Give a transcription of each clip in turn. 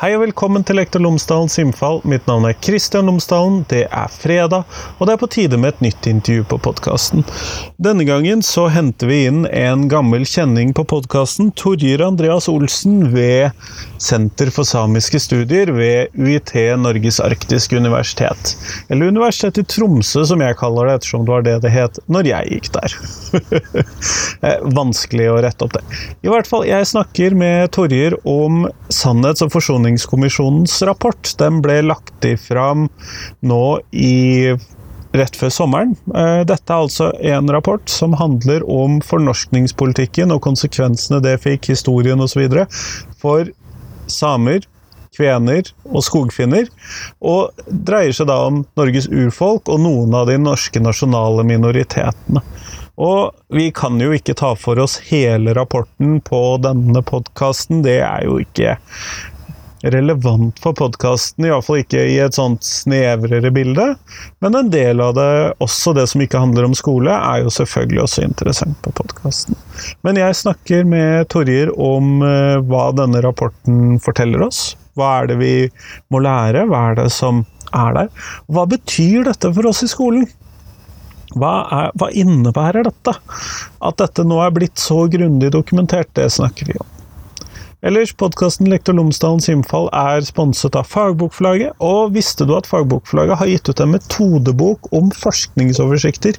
Hei og velkommen til Lektor Lomsdalens innfall. Mitt navn er Kristian Lomsdalen. Det er fredag, og det er på tide med et nytt intervju på podkasten. Denne gangen så henter vi inn en gammel kjenning på podkasten, Torjir Andreas Olsen ved Senter for samiske studier ved UiT Norges arktiske universitet. Eller Universitetet i Tromsø, som jeg kaller det, ettersom det var det det het når jeg gikk der. Vanskelig å rette opp det. I hvert fall, jeg snakker med Torjir om sannhets- og forsoningskommisjonen Forsoningskommisjonens rapport. Den ble lagt fram nå i rett før sommeren. Eh, dette er altså en rapport som handler om fornorskningspolitikken og konsekvensene det fikk, historien osv. for samer, kvener og skogfinner. Og dreier seg da om Norges urfolk og noen av de norske nasjonale minoritetene. Og vi kan jo ikke ta for oss hele rapporten på denne podkasten, det er jo ikke relevant for podkasten, iallfall ikke i et sånt snevrere bilde. Men en del av det, også det som ikke handler om skole, er jo selvfølgelig også interessant på podkasten. Men jeg snakker med Torjer om uh, hva denne rapporten forteller oss. Hva er det vi må lære? Hva er det som er der? Hva betyr dette for oss i skolen? Hva, er, hva innebærer dette? At dette nå er blitt så grundig dokumentert, det snakker vi om. Ellers, podkasten Lektor Lomsdalens innfall er sponset av Fagbokforlaget. Og visste du at Fagbokforlaget har gitt ut en metodebok om forskningsoversikter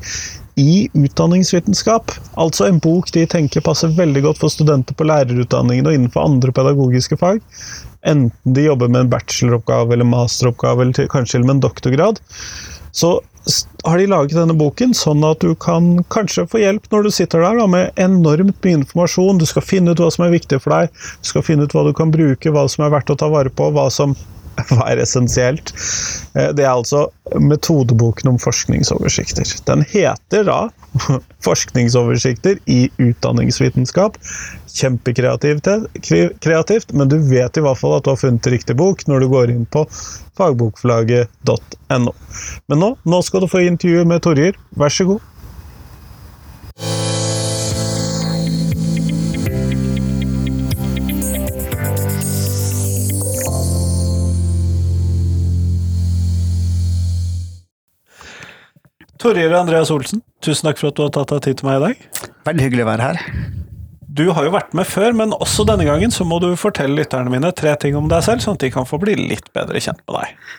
i utdanningsvitenskap? Altså en bok de tenker passer veldig godt for studenter på lærerutdanningen og innenfor andre pedagogiske fag. Enten de jobber med en bacheloroppgave eller masteroppgave, eller kanskje med en doktorgrad. Så har de laget denne boken sånn at du kan kanskje få hjelp når du sitter der da, med enormt mye informasjon. Du skal finne ut hva som er viktig for deg, du skal finne ut hva du kan bruke, hva som er verdt å ta vare på, hva som hva er essensielt. Eh, det er altså metodeboken om forskningsoversikter. Den heter da 'Forskningsoversikter i utdanningsvitenskap'. Kjempekreativt, men du vet i hvert fall at du har funnet riktig bok når du går inn på fagbokforlaget.no. Men nå, nå skal du få intervju med Torjer. Vær så god. Torjer Andreas Olsen, tusen takk for at du har tatt deg tid til meg i dag. Veldig hyggelig å være her. Du har jo vært med før, men også denne gangen så må du fortelle lytterne mine tre ting om deg selv, sånn at de kan få bli litt bedre kjent med deg.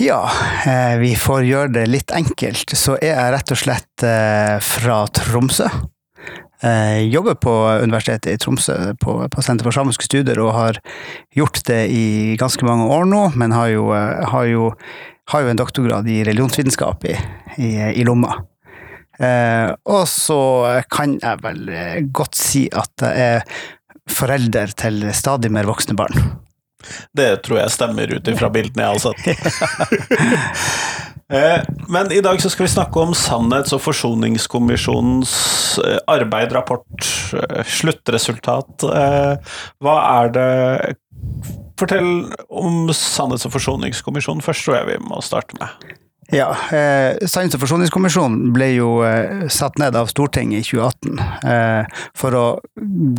Ja, eh, vi får gjøre det litt enkelt. Så er jeg rett og slett eh, fra Tromsø. Jeg jobber på Universitetet i Tromsø på, Senter for samiske studier og har gjort det i ganske mange år nå, men har jo, eh, har jo har jo en doktorgrad i religionsvitenskap i, i, i lomma. Eh, og så kan jeg vel eh, godt si at jeg er forelder til stadig mer voksne barn. Det tror jeg stemmer ut ifra bildene jeg har sett. Eh, men i dag så skal vi snakke om Sannhets- og forsoningskommisjonens arbeid, rapport, sluttresultat. Hva er det Fortell om Sannhets- og forsoningskommisjonen først, tror jeg vi må starte med. Ja, eh, Sannhets- og forsoningskommisjonen ble jo eh, satt ned av Stortinget i 2018 eh, for å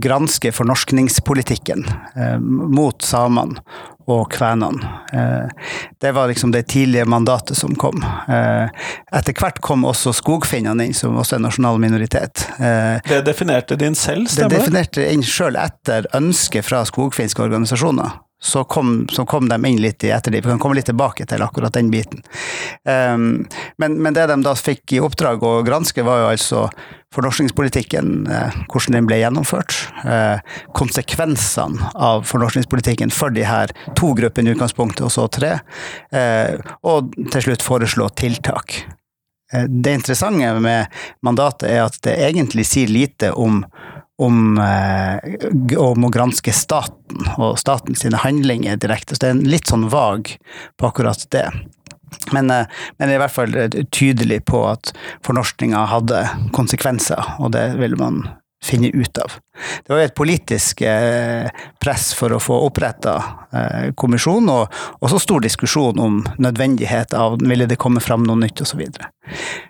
granske fornorskningspolitikken eh, mot samene og kvenene. Eh, det var liksom det tidlige mandatet som kom. Eh, etter hvert kom også skogfinnene inn, som også er nasjonal minoritet. det definerte din selv, stemmer det? Det definerte inn sjøl etter ønske fra skogfinske organisasjoner så kom, så kom, de inn litt i ettertid. Vi kan komme litt tilbake til akkurat den biten. Um, men, men, det de da fikk i oppdrag å granske, var jo altså fornorskningspolitikken, uh, hvordan den ble gjennomført. Uh, konsekvensene av fornorskningspolitikken for de her to gruppene i utgangspunktet, og så tre. Uh, og til slutt foreslå tiltak. Eh, det interessante med mandatet er at det egentlig sier lite om om, eh, om, å granske staten og statens handlinger direkte. Så det er en litt sånn vag på akkurat det. Men, eh, men er i hvert fall tydelig på at fornorskninga hadde konsekvenser, og det ville man finne ut av. Det var jo et politisk eh, press for å få oppretta kommisjonen, og også stor diskusjon om nødvendighet av ville det komme fram noe nytt osv.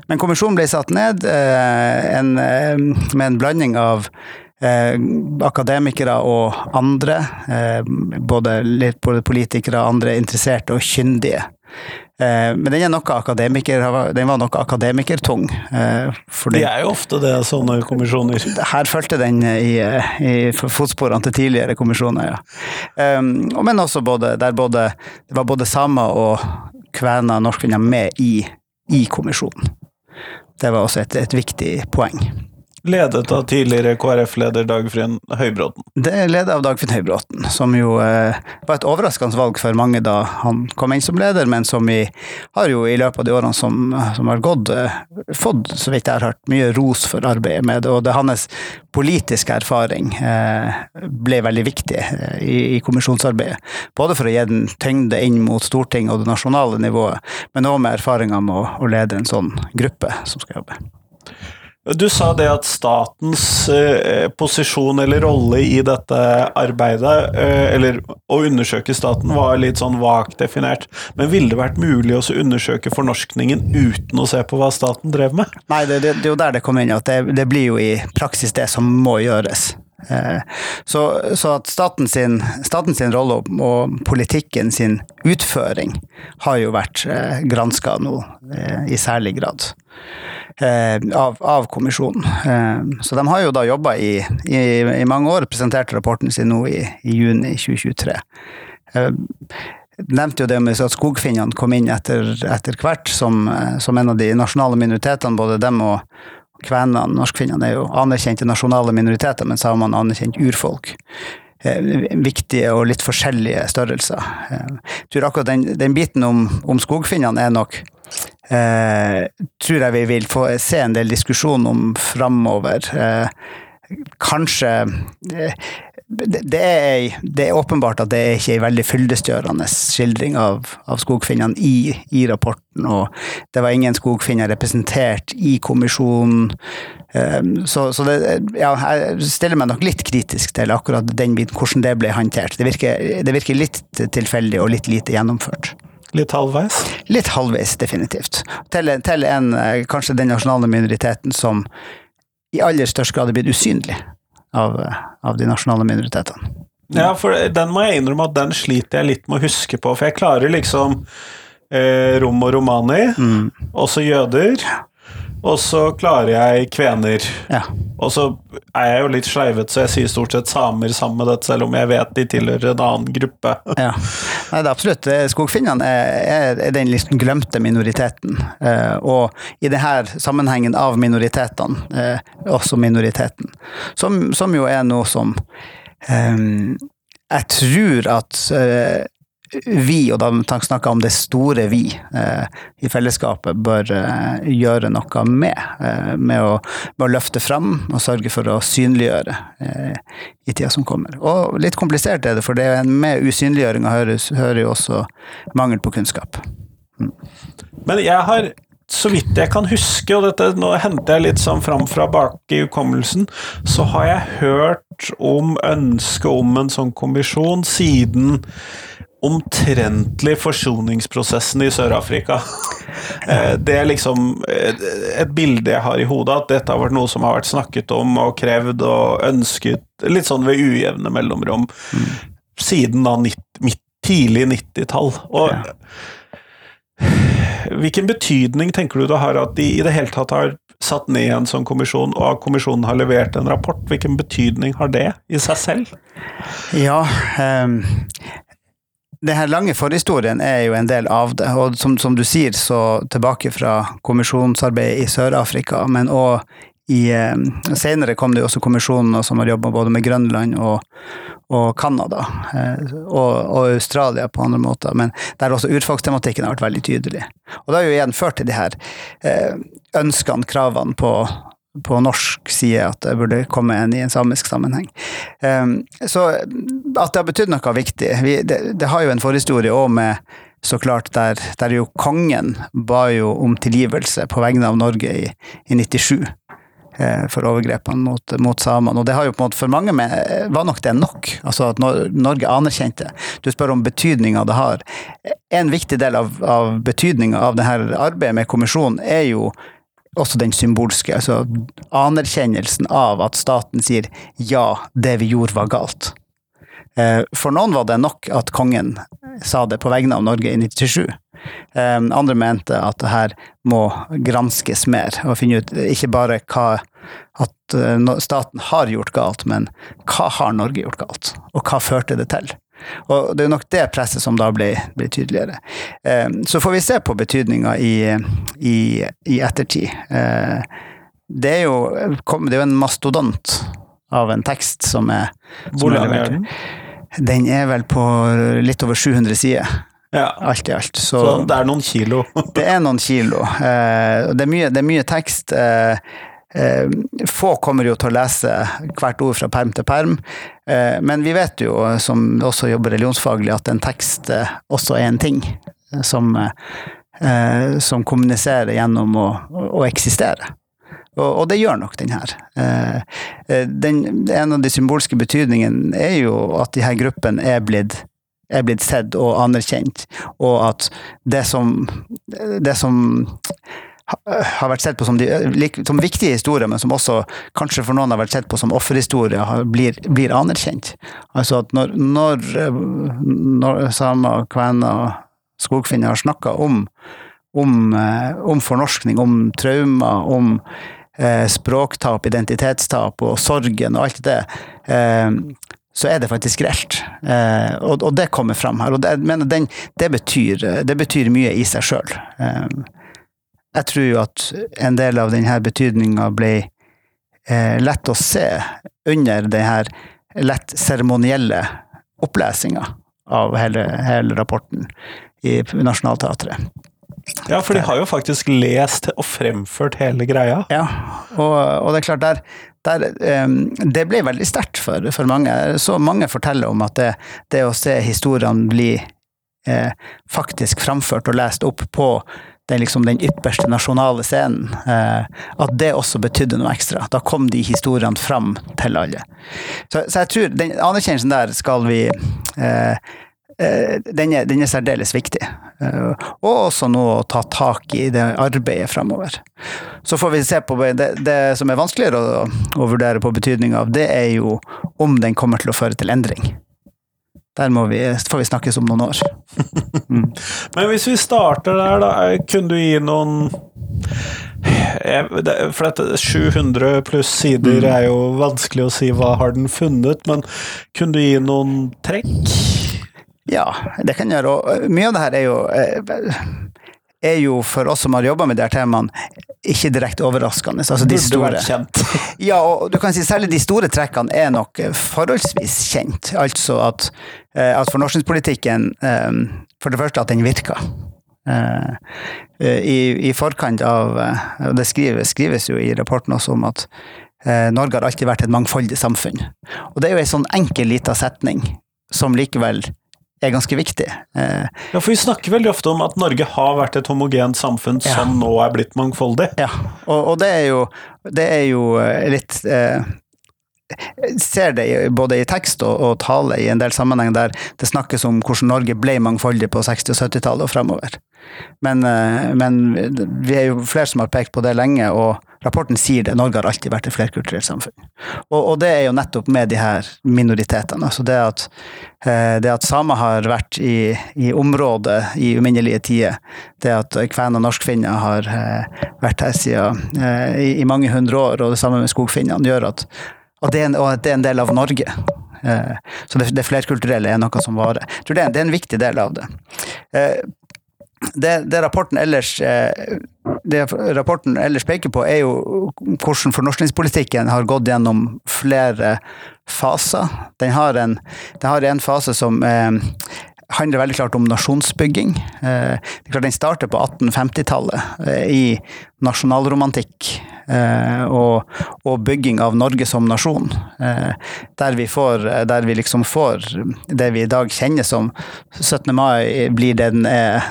Men kommisjonen ble satt ned en, med en blanding av eh, akademikere og andre, eh, både, både politikere, andre interesserte og kyndige. Eh, men den, er noe akademiker, den var noe akademikertung. Eh, fordi det er jo ofte det, sånne kommisjoner. Her fulgte den i, i fotsporene til tidligere kommisjoner, ja. Men også både, der både, det var både samer og kvener, norskfinner, med i, i kommisjonen. Det var også et, et viktig poeng. Ledet av tidligere KrF-leder Dagfinn Høybråten. Det er ledet av Dagfinn Høybråten, som jo eh, var et overraskende valg for mange da han kom inn som leder, men som vi har jo i løpet av de årene som, som har gått, eh, fått, så vidt jeg har hørt, mye ros for arbeidet med det. Og det hans politiske erfaring eh, ble veldig viktig eh, i, i, kommisjonsarbeidet. Både for å gi den tyngde inn mot Stortinget og det nasjonale nivået, men òg med erfaringer med å, å lede en sånn gruppe som skal jobbe. Du sa det at statens eh, posisjon eller rolle i dette arbeidet, eh, eller å undersøke staten, var litt sånn vagt definert. Men ville det vært mulig å undersøke fornorskningen uten å se på hva staten drev med? Nei, det, det, det er jo der det kommer inn, at det, det, blir jo i praksis det som må gjøres. Eh, så, så, at staten sin, staten sin rolle og politikken sin utføring har jo vært eh, granska nå eh, i særlig grad. Av, av, kommisjonen. Så de har jo da jobba i, i, i, mange år, presenterte rapporten sin nå i, i juni 2023. Jeg nevnte jo det med at skogfinnene kom inn etter, etter hvert som, som, en av de nasjonale minoritetene, både dem og kvenene. Norskfinnene er jo anerkjente nasjonale minoriteter, men samene anerkjent urfolk. viktige og litt forskjellige størrelser. Jeg tror akkurat den, den biten om, om skogfinnene er nok eh, tror jeg vi vil få se en del diskusjon om framover. Eh, kanskje eh, det, er, det, er, åpenbart at det er ikke en veldig fyldestgjørende skildring av, av skogfinnene i, i, rapporten, og det var ingen skogfinner representert i kommisjonen. Eh, så, så det, ja, jeg stiller meg nok litt kritisk til akkurat den biten, hvordan det ble håndtert. Det virker, det virker litt tilfeldig og litt lite gjennomført. Litt halvveis? Litt halvveis, definitivt. Til, til en, eh, kanskje den nasjonale minoriteten som i aller størst grad er blitt usynlig av, av de nasjonale minoritetene. Ja, for den må jeg innrømme at den sliter jeg litt med å huske på, for jeg klarer liksom eh, rom og romani, mm. også jøder. Og så klarer jeg kvener. Ja. Og så er jeg jo litt sleivete, så jeg sier stort sett samer sammen med dette, selv om jeg vet de tilhører en annen gruppe. ja. Nei, det er absolutt. Skogfinnene er, er, den liksom glemte minoriteten. Eh, og i denne sammenhengen av minoritetene, eh, også minoriteten. Som, som, jo er noe som eh, jeg tror at eh, vi, og da snakker jeg om det store vi, eh, i fellesskapet bør eh, gjøre noe med. Eh, med, å, med, å, løfte fram og sørge for å synliggjøre i tida som kommer. Og litt komplisert er det, for det er med usynliggjøringa hører jo også mangel på kunnskap. Mm. Men jeg har så vidt jeg kan huske, og dette nå henter jeg litt sånn fram fra bak i hukommelsen, så har jeg hørt om ønsket om en sånn kommisjon siden omtrentlig forsoningsprosessen i Sør-Afrika. Eh, det er liksom eh, et bilde jeg har i hodet, at dette har vært noe som har vært snakket om og krevd og ønsket litt sånn ved ujevne mellomrom mm. siden da midt, tidlig 90-tall. Og ja. hvilken betydning tenker du det har at de i det hele tatt har satt ned en sånn kommisjon, og at kommisjonen har levert en rapport? Hvilken betydning har det i seg selv? Ja, um, den her lange forhistorien er jo en del av det. Og som, som du sier, så tilbake fra kommisjonsarbeidet i Sør-Afrika, men òg i eh, Senere kom det jo også kommisjoner som har jobba både med Grønland og, og Canada. Eh, og, og, Australia på andre måter, men der også urfolkstematikken har vært veldig tydelig. Og det har jo igjen ført til de her eh, ønskene, kravene på på norsk side at det burde komme en i en samisk sammenheng. Um, så at det har betydd noe viktig vi, det, det, har jo en forhistorie òg med så klart der, der, jo kongen ba jo om tilgivelse på vegne av Norge i, i 97 eh, for overgrepene mot, mot samene. Og det har jo på en måte for mange med, var nok det nok. Altså at Norge anerkjente. Du spør om betydninga det har. En viktig del av, av betydninga av dette arbeidet med kommisjonen er jo også den symbolske, altså anerkjennelsen av at staten sier ja, det vi gjorde var galt. Eh, for noen var det nok at kongen sa det på vegne av Norge i 1997. Eh, andre mente at det her må granskes mer, og finne ut ikke bare hva at eh, staten har gjort galt, men hva har Norge gjort galt, og hva førte det til? Og det er nok det presset som da blir, blir tydeligere. Så får vi se på betydninga i, i, i, ettertid. Det er, jo, det er jo en mastodont av en tekst som er Hvor lang er den? Den er vel på litt over 700 sider. Ja. Alt i alt. Så, så, det er noen kilo? det er noen kilo. Eh, det, er mye, det, er mye, tekst. Eh, eh, få kommer jo til å lese hvert ord fra perm til perm, eh, men vi vet jo, som også jobber religionsfaglig, at en tekst eh, også er en ting som, eh, som kommuniserer gjennom å, å eksistere. Og, og, det gjør nok den her. Eh, eh, den, en av de symbolske betydningene er jo at de her gruppene er blitt, er blitt sett og anerkjent, og at det som, det som har vært sett på som, de, som, viktige historier, men som også kanskje for noen har vært sett på som offerhistorier, blir, blir, anerkjent. Altså at når, når, når samer, kvener og skogfinner har snakka om, om, eh, om, fornorskning, om traumer, om eh, språktap, identitetstap og sorgen og alt det, eh, så er det faktisk reelt. Eh, og, og, det kommer fram her. Og det, mener, den, det, betyr, det, betyr, mye i seg sjøl. Eh, jeg tror jo at en del av denne betydninga ble eh, lett å se under denne lett seremonielle opplesinga av hele, hele rapporten i Nationaltheatret. Ja, for de har jo faktisk lest og fremført hele greia. Ja, og, og det er klart, der, der um, Det ble veldig sterkt for, for, mange. Så mange forteller om at det, det å se historiene bli eh, faktisk framført og lest opp på den, liksom, den ypperste nasjonale scenen, eh, at det også betydde noe ekstra. Da kom de historiene fram til alle. Så, så jeg tror den anerkjennelsen der skal vi eh, Eh, den er, den er, særdeles viktig. Eh, og også nå å ta tak i det arbeidet framover. Så får vi se på det, det som er vanskeligere å, å vurdere på betydninga av, det er jo om den kommer til å føre til endring. Der vi, får vi snakkes om noen år. Mm. Men hvis vi starter der, da. Kunne du gi noen for dette 700 pluss sider mm. er jo vanskelig å si hva har den funnet, men kunne du gi noen trekk? Ja, det kan jeg gjøre. Og mye av det her er jo, eh, er jo for oss som har jobba med de her temaene, ikke direkte overraskende. Altså de store. ja, og du kan si særlig de store trekkene er nok forholdsvis kjent. Altså at, eh, at fornorskningspolitikken eh, For det første at den virker. I, i forkant av Og det skrives, skrives, jo i rapporten også om at Norge har alltid vært et mangfoldig samfunn. Og det er jo ei sånn enkel lita setning som likevel er ganske viktig. Eh, ja, for Vi snakker veldig ofte om at Norge har vært et homogent samfunn ja. som nå er blitt mangfoldig. Ja, og, og det, er jo, det, er jo, eh, litt eh, ser det både i tekst og, og, tale i en del sammenheng der det snakkes om hvordan Norge ble mangfoldig på 60- og 70-tallet og fremover. Men, eh, men, vi er jo flere som har pekt på det lenge, og rapporten sier det. Norge har alltid vært et flerkulturelt samfunn. Og, og, det er jo nettopp med de her minoritetene. Altså det at, eh, det at samer har vært i, i området i uminnelige tider, det at kven og norskfinner har eh, vært her siden i, i mange hundre år, og det samme med skogfinnene, gjør at, at, det, en, at det er en del av Norge. Så det, det flerkulturelle er noe som varer. Jeg tror det er, det er en viktig del av det det, det, rapporten ellers, eh, det rapporten ellers peker på, er jo hvordan fornorskningspolitikken har gått gjennom flere faser. Den har en, den har en fase som eh, handler veldig klart om nasjonsbygging. Eh, den starter på 1850-tallet eh, i nasjonalromantikk eh, og, og, bygging av Norge som nasjon. Der vi, får, der vi liksom får det vi i dag kjenner som 17. mai, blir det den er.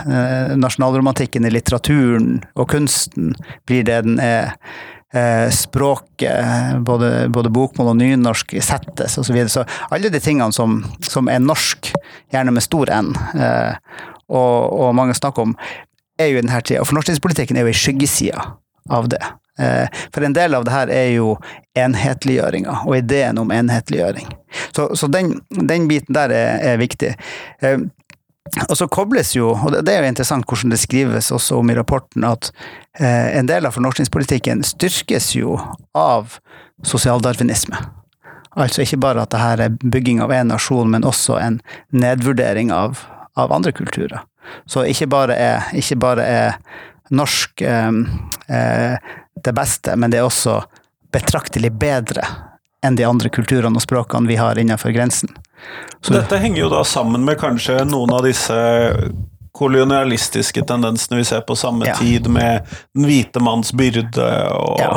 Nasjonalromantikken i litteraturen og kunsten blir det den er eh, språket, både, både, bokmål og nynorsk, settes osv. Så, videre. så alle de tingene som, som, er norsk, gjerne med stor N, eh, og, og, mange snakker om, er jo i denne tida. Og fornorskningspolitikken er jo ei skyggeside av det. Eh, for en del av det her er jo enhetliggjøringa, og ideen om enhetliggjøring. Så, så den, den, biten der er, er viktig. Og så kobles jo, og det er jo interessant hvordan det skrives også om i rapporten, at eh, en del av fornorskningspolitikken styrkes jo av sosialdarwinisme. Altså ikke bare at det her er bygging av én nasjon, men også en nedvurdering av, av andre kulturer. Så ikke bare er, ikke bare er norsk eh, eh, det beste, men det er også betraktelig bedre enn de andre kulturene og språkene vi har innenfor grensen. Så Dette henger jo da sammen med kanskje noen av disse kolonialistiske tendensene vi ser på samme ja. tid, med den hvite manns byrde og ja.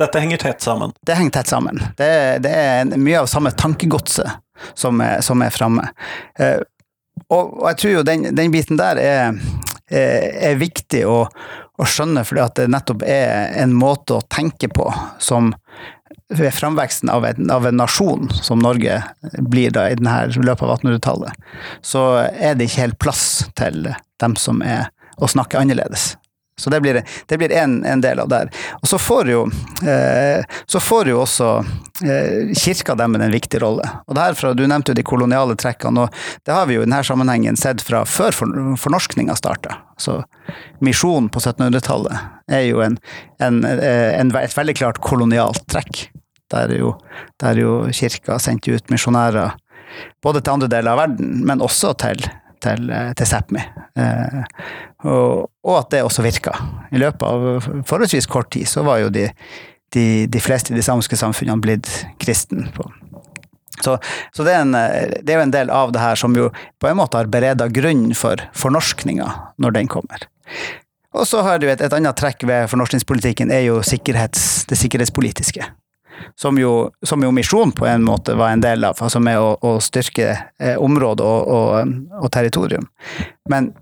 Dette henger tett sammen? Det henger tett sammen. Det, det er mye av samme tankegodset som er, som er framme. Eh, og, og, jeg tror jo den, den biten der er, er, er viktig å, å skjønne, fordi at det nettopp er en måte å tenke på som ved framveksten av en, av en, nasjon, som Norge blir da i denne løpet av 1800-tallet, så er det ikke helt plass til dem som er å snakke annerledes. Så det blir, det blir en, en, del av det. Og så får jo, eh, så får jo også eh, kirka dem en viktig rolle. Og det her fra, Du nevnte jo de koloniale trekkene, og det har vi jo i denne sammenhengen sett fra før for, fornorskninga starta. Så misjonen på 1700-tallet er jo en, en, eh, et veldig klart kolonialt trekk. Der jo, der jo kirka sendte ut misjonærer både til andre deler av verden, men også til til, eh, til Sápmi. Eh, og, og, at det også virka. I løpet av forholdsvis kort tid så var jo de, de, de fleste i de samiske samfunnene blitt kristne. Så, så det, er en, det, er jo en del av det her som jo på en måte har bereda grunn for fornorskninga når den kommer. Og så har du et, et annet trekk ved fornorskningspolitikken er jo sikkerhets, det sikkerhetspolitiske som jo, som jo Misjon på en måte var en del av, altså med å, å styrke eh, område og, og, og, territorium. Men,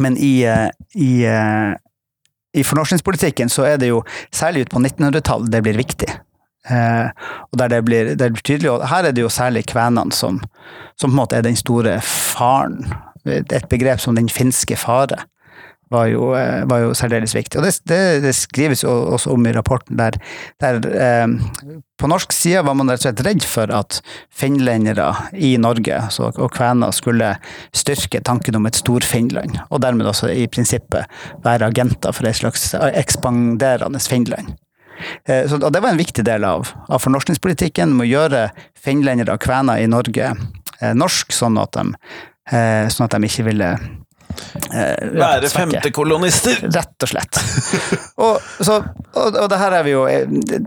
men i, eh, i, eh, i fornorskningspolitikken så er det jo særlig ut på 1900-tallet det blir viktig. Eh, og der det, blir, det blir tydelig, og her er det jo særlig kvenene som, som på en måte er den store faren. Et begrep som den finske fare var jo, eh, var jo særdeles viktig. Og det, det, det, skrives jo også om i rapporten der, der eh, på norsk side var man rett og slett redd for at finlendere i Norge så, og kvener skulle styrke tanken om et Stor-Finland, og dermed også i prinsippet være agenter for et slags ekspanderende Finland. Eh, så, og det var en viktig del av, av fornorskningspolitikken, med å gjøre finlendere og kvener i Norge eh, norsk, sånn at de, eh, sånn at de ikke ville Være femtekolonister! Rett og slett. og, så, og, og, det her er vi jo eh,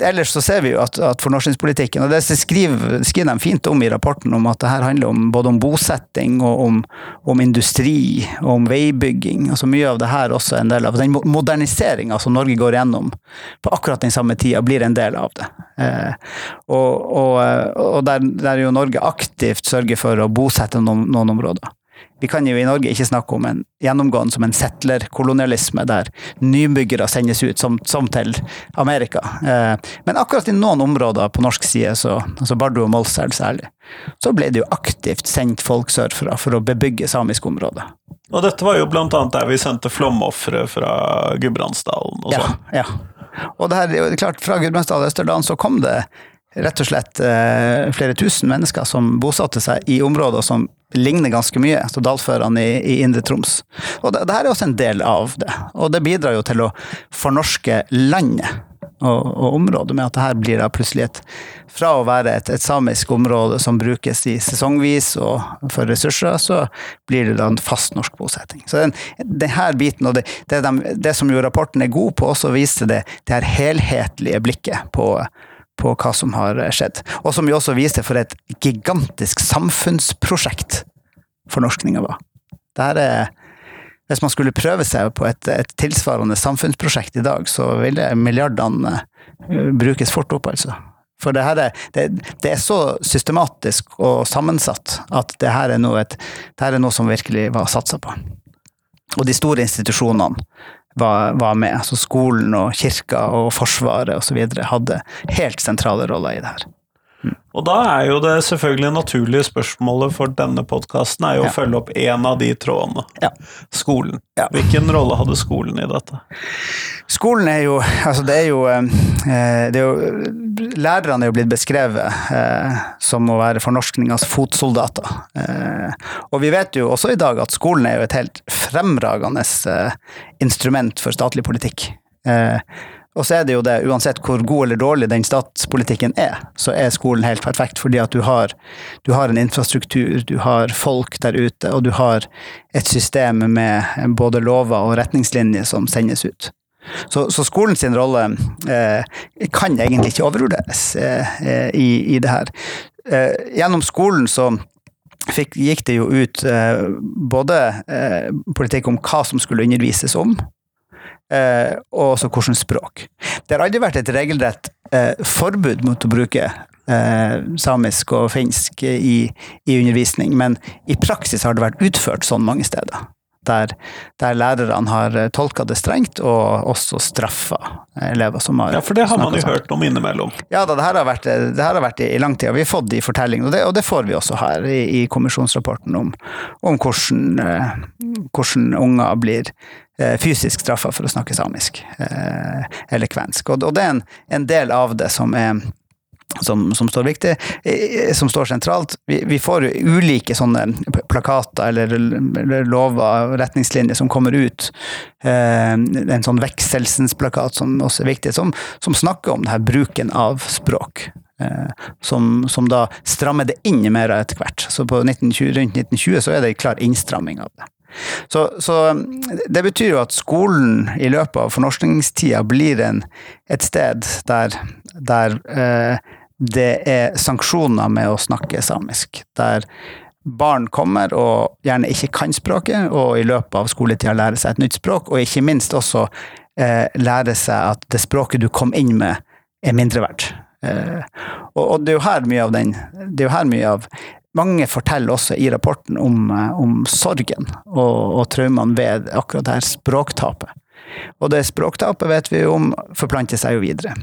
Ellers så ser vi jo at, at fornorskningspolitikken Og det skriver, skriver de fint om i rapporten, om at det her handler om, både om bosetting og om, om industri og om veibygging. altså Mye av det her også er en del av den moderniseringa som Norge går gjennom på akkurat den samme tida, blir en del av det. Eh, og, og der, der jo Norge aktivt sørger for å bosette noen, noen områder. Vi kan jo i Norge ikke snakke om en gjennomgående som en settlerkolonialisme, der nybyggere sendes ut, som, som til Amerika. Eh, men akkurat i noen områder på norsk side, så, altså Bardu og Målselv særlig, så ble det jo aktivt sendt folk sørfra for å bebygge samiske områder. Og dette var jo blant annet der vi sendte flomofre fra Gudbrandsdalen og sånn. Ja, ja. Og det her, er klart, fra Gudbrandsdalen og Østerdalen så kom det rett og slett eh, flere tusen mennesker som bosatte seg i områder som ligner ganske mye, så dalførene i, i, Indre Troms. Og det, det, her er også en del av det, og det bidrar jo til å fornorske landet og, og området, med at det her blir da plutselig et Fra å være et, et, samisk område som brukes i sesongvis og for ressurser, så blir det da en fast norsk bosetting. Så den, den her biten, og det, det, de, det, som jo rapporten er god på, også viser det, det her helhetlige blikket på på hva som har skjedd. Og som jo også viser for et gigantisk samfunnsprosjekt fornorskninga var. Dette er hvis man skulle prøve seg på et, et, tilsvarende samfunnsprosjekt i dag, så ville milliardene uh, brukes fort opp, altså. For det, her er, det, det, er så systematisk og sammensatt at det her er noe, et, det her er noe som virkelig var satsa på. Og de store institusjonene var, var med. Så skolen og kirka og Forsvaret osv. hadde helt sentrale roller i det her. Og da er jo det selvfølgelig naturlige spørsmålet for denne podkasten er jo Ja. å følge opp én av de trådene. Ja. Skolen. Ja. Hvilken rolle hadde skolen i dette? Skolen er jo Altså, det er jo, eh, det er jo Lærerne er jo blitt beskrevet eh, som å være fornorskningas fotsoldater. Eh, og vi vet jo også i dag at skolen er jo et helt fremragende eh, instrument for statlig politikk. Eh, og så er det jo det, uansett hvor god eller dårlig den statspolitikken er, så er skolen helt perfekt, fordi at du har, du har en infrastruktur, du har folk der ute, og du har et system med både lover og retningslinjer som sendes ut. Så, så skolen rolle eh, kan egentlig ikke overvurderes eh, eh, i, i det her. Eh, gjennom skolen så fikk, gikk det jo ut eh, både eh, politikk om hva som skulle undervises om, eh, og også hvilket språk. Det har aldri vært et regelrett eh, forbud mot å bruke eh, samisk og finsk i, i undervisning, men i praksis har det vært utført sånn mange steder. Der, der lærerne har tolka det strengt, og også straffa elever som har Ja, for det har man jo hørt om innimellom. Ja da, det her har vært, det her har vært i, i lang tid, og vi har fått de fortellingene, og det, og det får vi også her i, i kommisjonsrapporten om, om hvordan, eh, hvordan unger blir eh, fysisk straffa for å snakke samisk eh, eller kvensk. Og, og det er en, en del av det som er som, som står viktig, som står sentralt. Vi, vi får ulike sånne plakater eller, lover og retningslinjer som kommer ut. Eh, en sånn vekselsens-plakat som også er viktig, som, som snakker om det her bruken av språk. Eh, som, som da strammer det inn mer etter hvert. Så på 1920, rundt 1920 så er det en klar innstramming av det. Så, så det betyr jo at skolen i løpet av fornorskningstida blir en, et sted der, der eh, det er sanksjoner med å snakke samisk. Der barn kommer og gjerne ikke kan språket, og i løpet av skoletida lærer seg et nytt språk, og ikke minst også eh, lærer seg at det språket du kom inn med, er mindre verdt. Eh, og, og det er jo her mye av den Det er jo her mye av mange forteller også i rapporten om, eh, om sorgen og, og traumene ved akkurat det her språktapet. Og det språktapet vet vi jo om forplanter seg jo videre.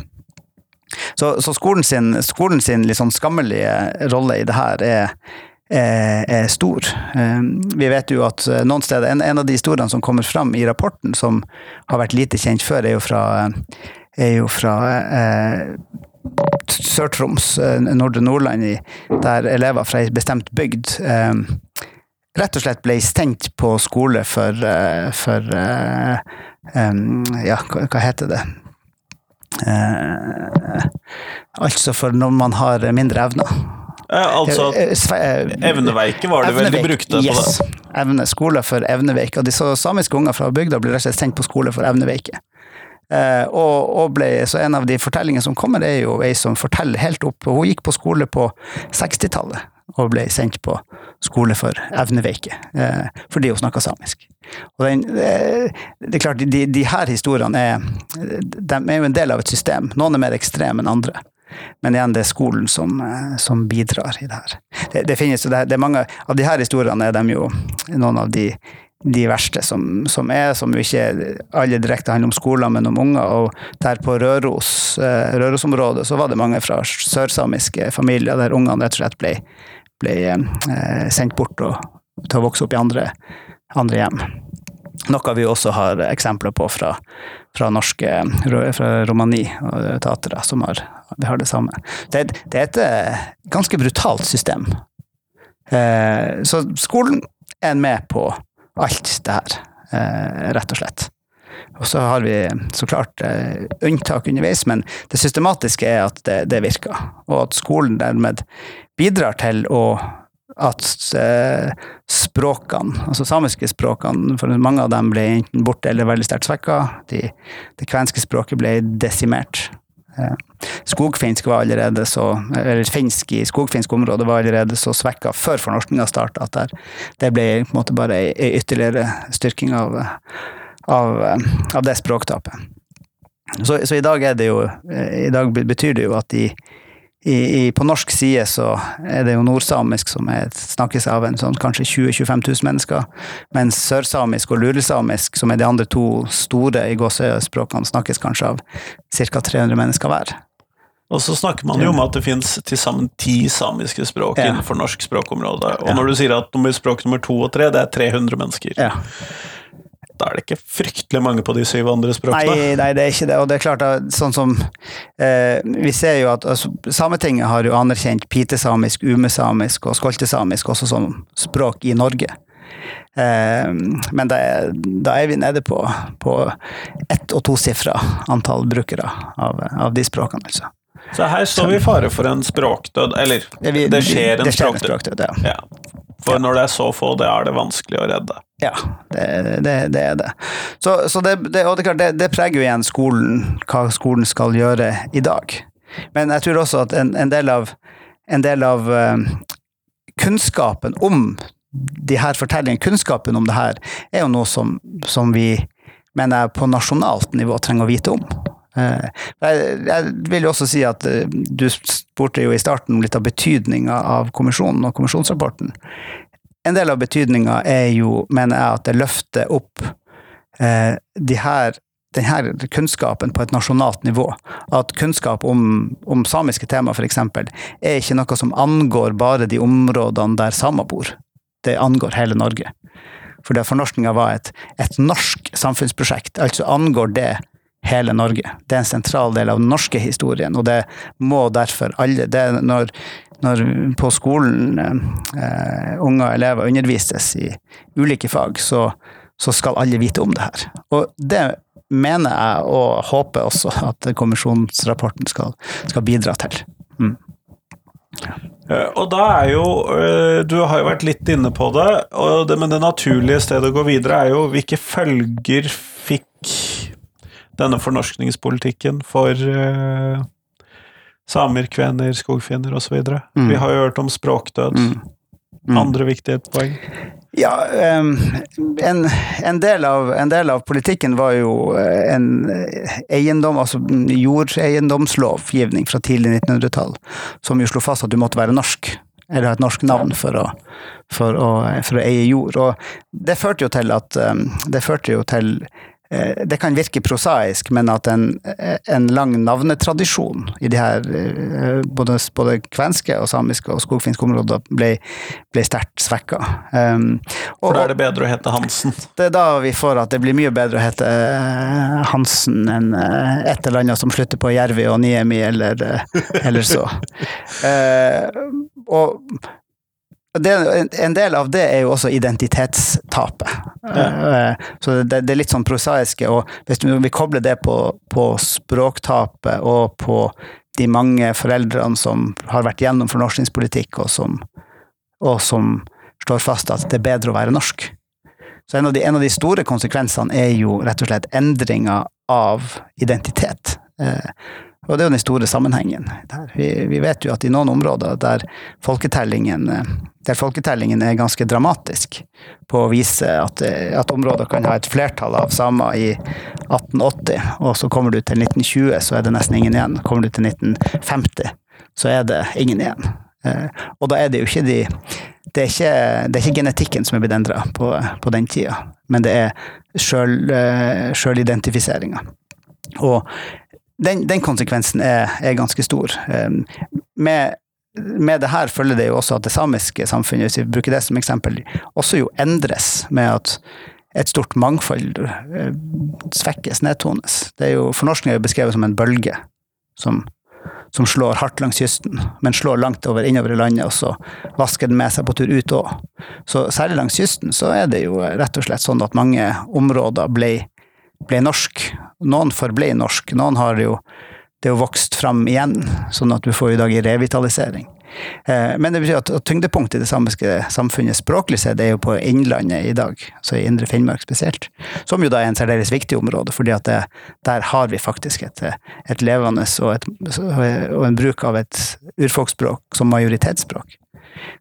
Så, så skolen sin, skolen sin sånn skammelige rolle i det her er, er, stor. Eh, Vi vet jo at eh, noen steder, en, en av de historiene som kommer fram i rapporten, som har vært lite kjent før, er jo fra, er jo fra eh, Sør-Troms, eh, Nordre Nordland, der elever fra ei bestemt bygd eh, rett og slett ble stengt på skole for, eh, for eh, em, Ja, hva heter det? Eh, altså for når man har mindre evner. Eh, altså, Eh, eh, eh, evneveike var det vel de brukte brukte på det? Evne, skole for evneveike. Og de samiske unger fra bygda ble rett og slett sendt på skole for evneveike. Eh, og, og ble, så en av de fortellingene som kommer, er jo ei som forteller helt opp. Hun gikk på skole på 60-tallet og ble sendt på skole for evneveike, eh, fordi hun snakka samisk. Den, eh, det er klart, de, de her historiene er, de er jo en del av et system. Noen er mer ekstreme enn andre. Men igjen, det er skolen som, eh, som bidrar i det her. Det, det finnes jo, det, det er mange av de her historiene er de jo noen av de, de verste som, som er, som ikke alle direkte handler om skoler, men om unger. Og der på Røros området, Rørosområdet så var det mange fra sørsamiske familier der ungene rett og slett ble, ble eh, sendt bort og, til å vokse opp i andre, andre hjem. Noe vi også har eksempler på fra, fra norske fra Romani og tatere, som har, har det samme. Det, det er et eh, ganske brutalt system. Eh, så skolen er med på alt det her, eh, rett og slett. Og så har vi så klart eh, unntak underveis, men det systematiske er at det, det virker. Og at skolen dermed bidrar til å at eh, språkene, altså samiske språkene, for mange av dem ble enten borte eller veldig sterkt svekka. De, det kvenske språket ble desimert. Eh, skogfinsk var allerede så, eller finsk i skogfinsk område var allerede så svekka før fornorskinga starta at der, det ble på en måte bare ei ytterligere styrking av, av, av det språktapet. Så, så i dag er det jo I dag betyr det jo at de i, i, på norsk side så er det jo nordsamisk som er, snakkes av en sånn kanskje 20 000-25 000 mennesker, mens sørsamisk og lulesamisk, som er de andre to store i gåsøyspråkene, snakkes kanskje av ca. 300 mennesker hver. Og så snakker man jo om at det finnes til sammen ti samiske språk Ja. innenfor norsk språkområde. Og Ja. når du sier at språk nummer to og tre, det er 300 mennesker, Ja. Da er det ikke fryktelig mange på de syv andre språkene. Nei, nei, det er ikke det. Og det er klart sånn som eh, Vi ser jo at altså, Sametinget har jo anerkjent pitesamisk, umesamisk og skoltesamisk også som språk i Norge. Eh, men da er, da er vi nede på, på ett- og tosifra antall brukere av, av de språkene, altså. Så her står vi i fare for en språkdød. Eller, det skjer en det skjer en språkdød. Ja. Ja. For når det er så få, det er det vanskelig å redde. Ja, det, det, det er det. Så, så det, det, og det, klart, det, det preger jo igjen skolen, hva skolen skal gjøre i dag. Men jeg tror også at en, en del av, en del av eh, kunnskapen om de her fortellingene, kunnskapen om det her, er jo noe som, som vi mener jeg på nasjonalt nivå trenger å vite om. Eh, Jeg, vil jo også si at eh, du spurte jo i starten litt av betydninga av kommisjonen og kommisjonsrapporten. En del av betydninga er jo, mener jeg, at det løfter opp eh, de her, denne kunnskapen på et nasjonalt nivå. At kunnskap om, om samiske tema, f.eks., er ikke noe som angår bare de områdene der samer bor. Det angår hele Norge. Fordi fornorskninga var et, et norsk samfunnsprosjekt, altså angår det hele Norge. Det er en sentral del av den norske historien, og det må derfor alle det når, når på skolen eh, unge elever undervises i ulike fag, så, så skal alle vite om det her. Og det mener jeg, og håper også, at kommisjonsrapporten skal, skal bidra til. Eh, Og da er jo eh, Du har jo vært litt inne på det, og det, men det naturlige stedet å gå videre er jo hvilke følger fikk denne fornorskningspolitikken for uh, samer, kvener, skogfinner osv. Mm. Vi har jo hørt om språkdød. Mm. Mm. Andre viktige poeng. Ja, um, en, en, del av, en del av politikken var jo eh, en eh, eiendom, altså jordeiendomslovgivning fra tidlig 1900-tall, som jo slo fast at du måtte være norsk, eller ha et norsk navn for å, for å, for å eie jord. Og det førte jo til at Det førte jo til det kan virke prosaisk, men at en, en lang navnetradisjon i de her eh, både, både kvenske og samiske og skogfinske områder ble, ble sterkt svekka. Um, og, For da er det bedre å hete Hansen. det er da vi får at det blir mye bedre å hete eh, Hansen enn eh, et eller annet som slutter på Jervi og Niemi eller, eh, eller så. uh, og det, en del av det er jo også identitetstapet. Ja. Så det, det er litt sånn prosaiske, og hvis vi kobler det på, på språktapet og på de mange foreldrene som har vært gjennom fornorskningspolitikk, og som, og som slår fast at det er bedre å være norsk. Så en av, de, en av de store konsekvensene er jo rett og slett endringa av identitet. Og det er jo den store sammenhengen. Vi, vi vet jo at i noen områder der folketellingen, eh, der folketellingen er ganske dramatisk på å vise at, eh, at områder kan ha et flertall av samer i 1880, og så kommer du til 1920, så er det nesten ingen igjen. Kommer du til 1950, så er det ingen igjen. Eh, og da er det jo ikke de det er ikke, det er ikke genetikken som er blitt endra på, på den tida, men det er sjøl- sjølidentifiseringa. Og den, den konsekvensen er, er ganske stor. Um, Med, med det her følger det jo også at det samiske samfunnet, hvis vi bruker det som eksempel, også jo endres med at et stort mangfold eh, svekkes, nedtones. Det er jo, Fornorskning er jo beskrevet som en bølge som, som slår hardt langs kysten, men slår langt over innover i landet, og så vasker den med seg på tur ut òg. Så særlig langs kysten så er det jo rett og slett sånn at mange områder ble, ble norsk. Noen forble norsk, noen har jo det er jo vokst fram igjen, sånn at du får i dag en revitalisering. Eh, Men det betyr at tyngdepunktet i det samiske samfunnet språklig sett er jo på Innlandet i dag, så i Indre Finnmark spesielt. Som jo da er en særdeles viktig område, fordi at det, der har vi faktisk et, et levende og, et, og en bruk av et urfolksspråk som majoritetsspråk.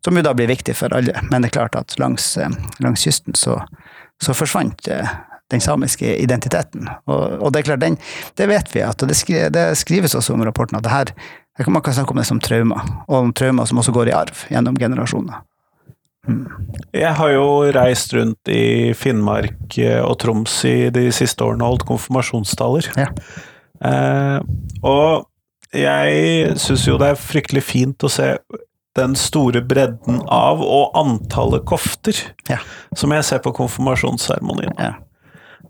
Som jo da blir viktig for alle. Men det er klart at langs, langs kysten så, så forsvant eh, den samiske identiteten. Og, og det er klart, den, det vet vi, at og det, skri, det skrives også om rapporten at det her det kan man kan snakke om det som traumer, og om traumer som også går i arv gjennom generasjoner. Jeg har jo reist rundt i Finnmark eh, og Troms i de siste årene og holdt konfirmasjonstaler. Ja. Eh, og jeg syns jo det er fryktelig fint å se den store bredden av og antallet kofter Ja. som jeg ser på konfirmasjonsseremonien. Ja.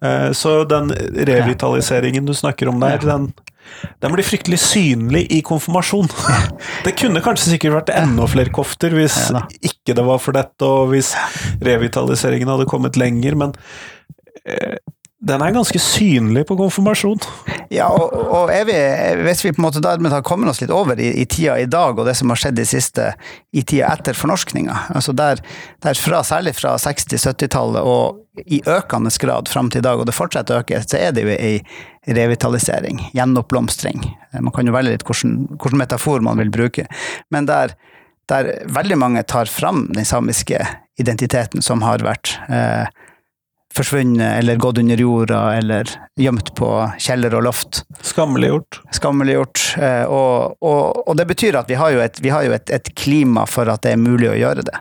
Eh, Så den revitaliseringen du snakker om der, den, den blir fryktelig synlig i konfirmasjon. Det kunne kanskje sikkert vært enda flere kofter hvis ikke det var for dette, og hvis revitaliseringen hadde kommet lenger, men eh, den er ganske synlig på konfirmasjon. Ja, og, og vi, hvis vi på en måte da har kommet oss litt over i, i tida i dag, og det som har skjedd i siste, i tida etter fornorskninga, altså der, der fra, særlig fra 60-70-tallet og i økende grad fram til i dag, og det fortsetter å øke, så er det jo ei revitalisering, gjenoppblomstring. Man kan jo velge litt hvilken, hvilken metafor man vil bruke, men der, der veldig mange tar fram den samiske identiteten som har vært eh, forsvunnet eller gått under jorda eller gjemt på kjeller og loft Skammeliggjort. skammeliggjort. eh, Og, og, og det betyr at vi har jo, et, vi har jo et, et klima for at det er mulig å gjøre det.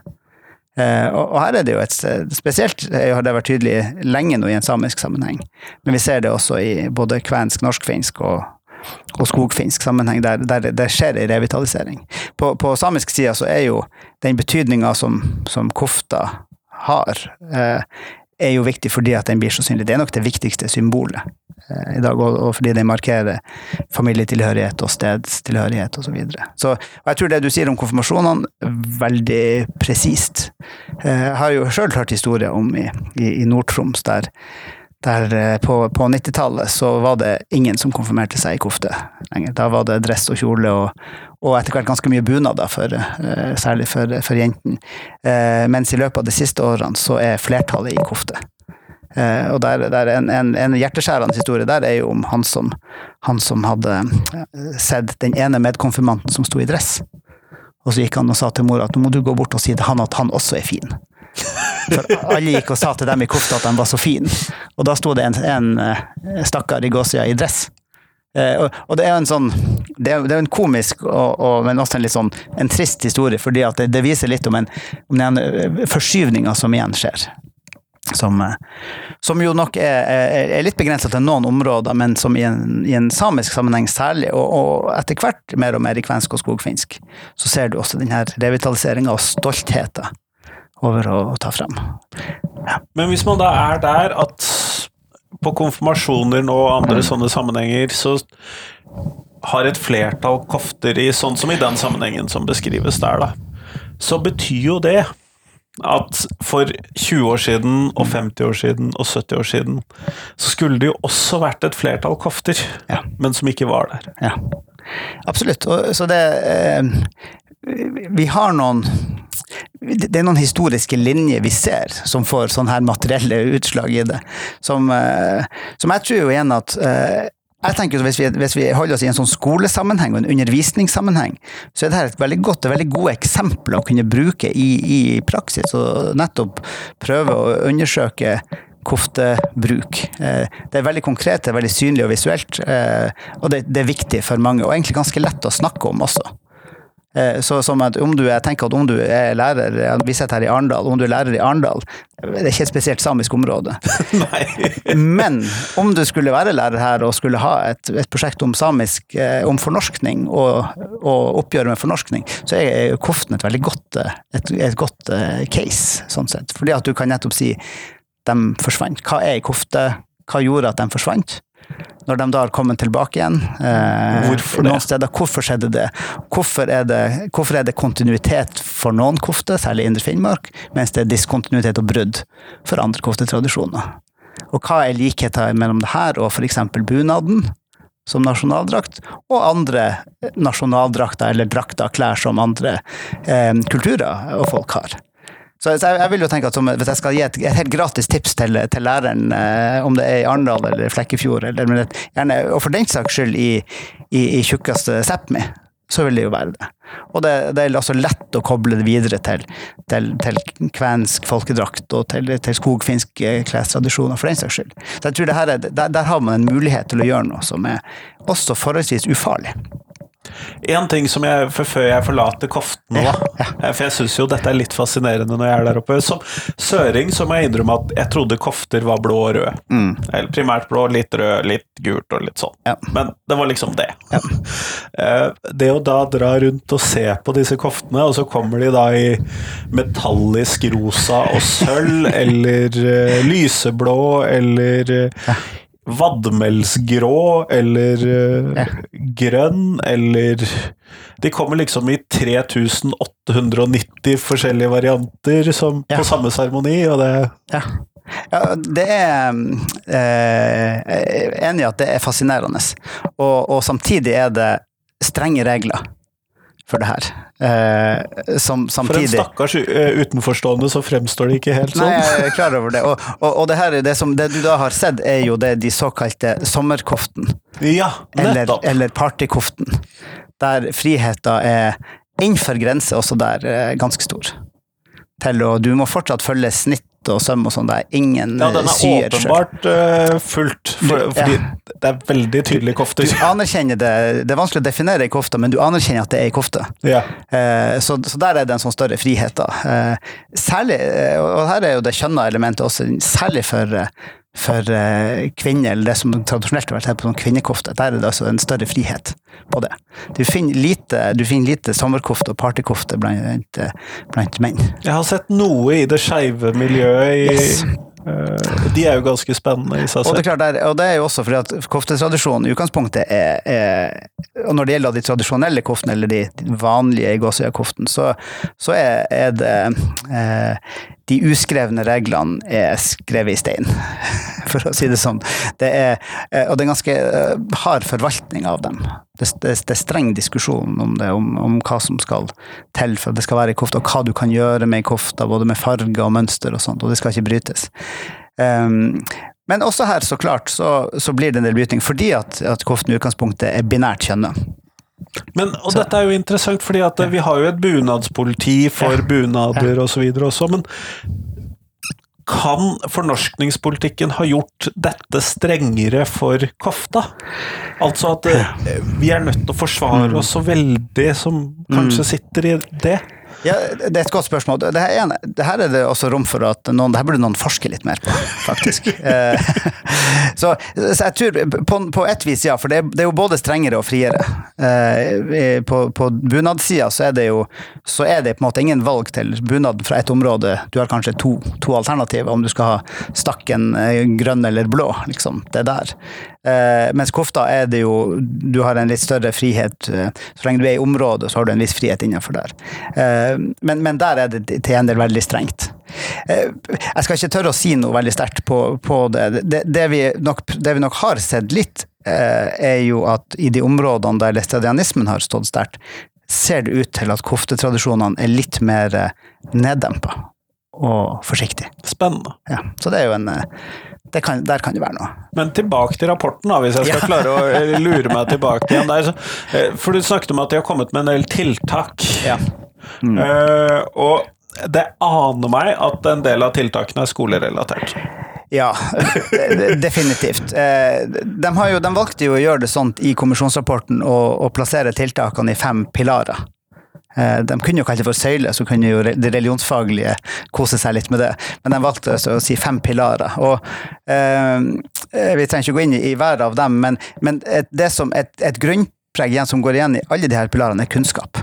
Eh, Og, og her er det jo et Spesielt eh, har det vært tydelig lenge nå i en samisk sammenheng, men vi ser det også i både kvensk, norskfinsk og, og skogfinsk sammenheng, der, der det skjer en revitalisering. På, på samisk side så er jo den betydninga som, som kofta har, eh, er jo viktig fordi at den blir så synlig. Det er nok det viktigste symbolet eh, i dag, og, fordi den markerer familietilhørighet og stedstilhørighet osv. Så, videre. så og jeg tror det du sier om konfirmasjonene, veldig presist. Eh, Jeg har jo sjøl hørt historier om i, i, i Nord-Troms, der, der eh, på, på 90-tallet så var det ingen som konfirmerte seg i kofte lenger. Da var det dress og kjole og, og etter hvert ganske mye bunader, eh, særlig for, for jentene. Eh, Mens i løpet av de siste årene så er flertallet i kofte. Og der, der en, en, en hjerteskjærende historie der er jo om han som, han som hadde sett den ene medkonfirmanten som sto i dress. Og så gikk han og sa til mora at nå må du gå bort og si til han at han også er fin. For alle gikk og sa til dem i kofta at de var så fine. Og da sto det en, en eh, stakkar i gåsøya i dress. Eh, og, og det er en sånn Det er, det er en komisk, og, og, men også en litt sånn en trist historie, fordi at det, det viser litt om, en, om den eh, forskyvninga som igjen skjer. Som, som jo nok er, er, er litt begrensa til noen områder, men som i en, i en samisk sammenheng særlig, og, og etter hvert mer og mer i kvensk og skogfinsk, så ser du også denne revitaliseringa og stoltheten over å, ta ta frem. Men hvis man da er der at på konfirmasjoner nå og andre sånne sammenhenger, så har et flertall kofter i sånn som i den sammenhengen som beskrives der, da, så betyr jo det at for 20 år siden og 50 år siden og 70 år siden så skulle det jo også vært et flertall kofter, Ja. men som ikke var der. Ja, absolutt. Og, så det eh, Vi har noen det er noen historiske linjer vi ser som får sånne her materielle utslag i det. Som, eh, som jeg tror jo igjen at eh, jeg tenker hvis vi, hvis vi holder oss i en sånn skolesammenheng og en undervisningssammenheng, så er dette et veldig godt og veldig gode eksempler å kunne bruke i, i praksis. Og nettopp prøve å undersøke koftebruk. Eh, Det er veldig konkret, det er veldig synlig og visuelt, og det, det er viktig for mange, og egentlig ganske lett å snakke om også. Eh, Så som at om du, jeg tenker at om du er lærer, vi sitter her i Arendal, om du er lærer i Arendal, det er ikke et spesielt samisk område. Men om du skulle være lærer her og skulle ha et, et prosjekt om samisk, eh, om fornorskning og, og oppgjør med fornorskning, så er koften et veldig godt, eh, et, et godt eh, case, sånn sett. Fordi at du kan nettopp si de forsvant. Hva er ei kofte? Hva gjorde at de forsvant? Når de da har kommet tilbake igjen. Eh, Hvorfor? Noen steder, hvorfor skjedde det? Hvorfor er det, hvorfor er det kontinuitet for noen kofter, særlig i Indre Finnmark, mens det er diskontinuitet og brudd for andre koftetradisjoner? Og hva er likheten mellom det her og f.eks. bunaden som nasjonaldrakt, og andre nasjonaldrakter eller drakter, klær som andre eh, kulturer og folk har? Så jeg, jeg vil jo tenke at som, Hvis jeg skal gi et, et helt gratis tips til, til læreren, eh, om det er i Arendal eller Flekkefjord, eller, gjerne, og for den saks skyld i, i, i tjukkeste Sápmi, så vil det jo være det. Og det, det er altså lett å koble det videre til, til, til kvensk folkedrakt og til, til skogfinske klestradisjoner, for den saks skyld. Så jeg tror det her er, der, der har man en mulighet til å gjøre noe som er også forholdsvis ufarlig. En ting som jeg, for Før jeg forlater Koftene, Ja, da, eh, for jeg syns jo dette er litt fascinerende når jeg er der oppe Som søring så må jeg innrømme at jeg trodde kofter var blå og rød. Mm. Eller primært blå, litt rød, litt gult og litt sånn. Ja. Men det var liksom det. Eh, det å da dra rundt og se på disse koftene, og så kommer de da i metallisk rosa og sølv, eller eh, lyseblå, eller vadmelsgrå, eller eh, Ja. grønn, eller De kommer liksom i 3890 forskjellige varianter som, Ja. på samme seremoni, og det Ja. ja det er eh, Jeg er enig i at det er fascinerende. Og, og samtidig er det strenge regler for det her. Eh, som For en stakkars eh, utenforstående så fremstår det ikke helt sånn. Nei, jeg er klar over det. Og, og, og det, her, det, som, det du da har sett, er jo det de såkalte sommerkoften. Ja, Eller, eller partykoften. Der friheten er innenfor grenser også der eh, ganske stor. Til og du må fortsatt følge snitt og søm og sånn. Det er ingen Ja, den eh, er syr åpenbart uh, fullt, for, Du- fordi ja. det er veldig tydelige kofter. Du anerkjenner det, det er vanskelig å definere ei kofte, men du anerkjenner at det er ei kofte. Ja. Uh, så, så der er det en sånn større frihet. da. Uh, særlig, eh, og her er jo det kjønna elementet også, særlig for, eh, for eh, kvinner, eller det som tradisjonelt har vært her på sånn kvinnekofte, der er det altså en større frihet på det. Du finner lite, du finner lite sommerkofte og partykofte blant, eh, blant menn. Jeg har sett noe i det skeive miljøet i Yes. eh, De er jo ganske spennende i seg Og det, er klart, og det er jo også fordi at koftetradisjonen i utgangspunktet er, er Og når det gjelder de tradisjonelle koftene, eller de vanlige gåsøyakoften, så, så er, er det eh, De uskrevne reglene er skrevet i stein, for å si det sånn. Det er, eh, og det er ganske eh, hard forvaltning av dem. Det, det, det er streng diskusjon om det, om, om hva som skal til for at det skal være i kofta, og hva du kan gjøre med ei kofte, både med farge og mønster og sånt, og det skal ikke brytes. Um, men også her, så klart, så, så blir det en del brytning, fordi at, at koften i utgangspunktet er binært kjønnet. Men, og dette er jo interessant, fordi at vi har jo et bunadspoliti for Ja. bunader og så videre også, men kan fornorskningspolitikken ha gjort dette strengere for kofta? Altså at eh, vi er nødt til å Mm. forsvare oss så veldig som kanskje sitter i det? Ja, Det er et godt spørsmål. Det her, er, en- det her er det også rom for at noen, det her burde noen forske litt mer på, faktisk. Eh, så, så jeg tror på, på et vis ja, for det er, det er jo både strengere og friere. Eh, På, på bunadssida så er det jo så er det på en måte ingen valg til bunad fra et område. Du har kanskje to, to alternativer om du skal ha stakken eh, grønn eller blå, liksom. Det er der. Eh, mens kofta er det jo Du har en litt større frihet. eh, Så lenge du er i området, så har du en viss frihet innenfor der. Eh, men, men der er det til en del veldig strengt. Eh, jeg skal ikke tørre å si noe veldig sterkt på, på det. Det, det, vi nok, det vi nok har sett litt, er jo at i de områdene der læstadianismen har stått sterkt, ser det ut til at koftetradisjonene er litt mer neddempa og forsiktig. Spennende. Ja, så det er jo en kan, Der kan det være noe. Men tilbake til rapporten, da, hvis jeg skal Ja. klare å eh, lure meg tilbake igjen der. Eh, For du snakket om at de har kommet med en del tiltak. Ja. Mm. Uh, og det aner meg at en del av tiltakene er skolerelatert. Ja, definitivt. De, har jo, de valgte jo å gjøre det sånn i kommisjonsrapporten å plassere tiltakene i fem pilarer. Eh, De kunne jo kalt det for søyle, så kunne jo de religionsfaglige kose seg litt med det. Men de valgte altså å si fem pilarer. Og eh, Vi trenger ikke gå inn i, hver av dem, men, men et, det som et, et grunnpreg som går igjen i alle de her pilarene, er kunnskap.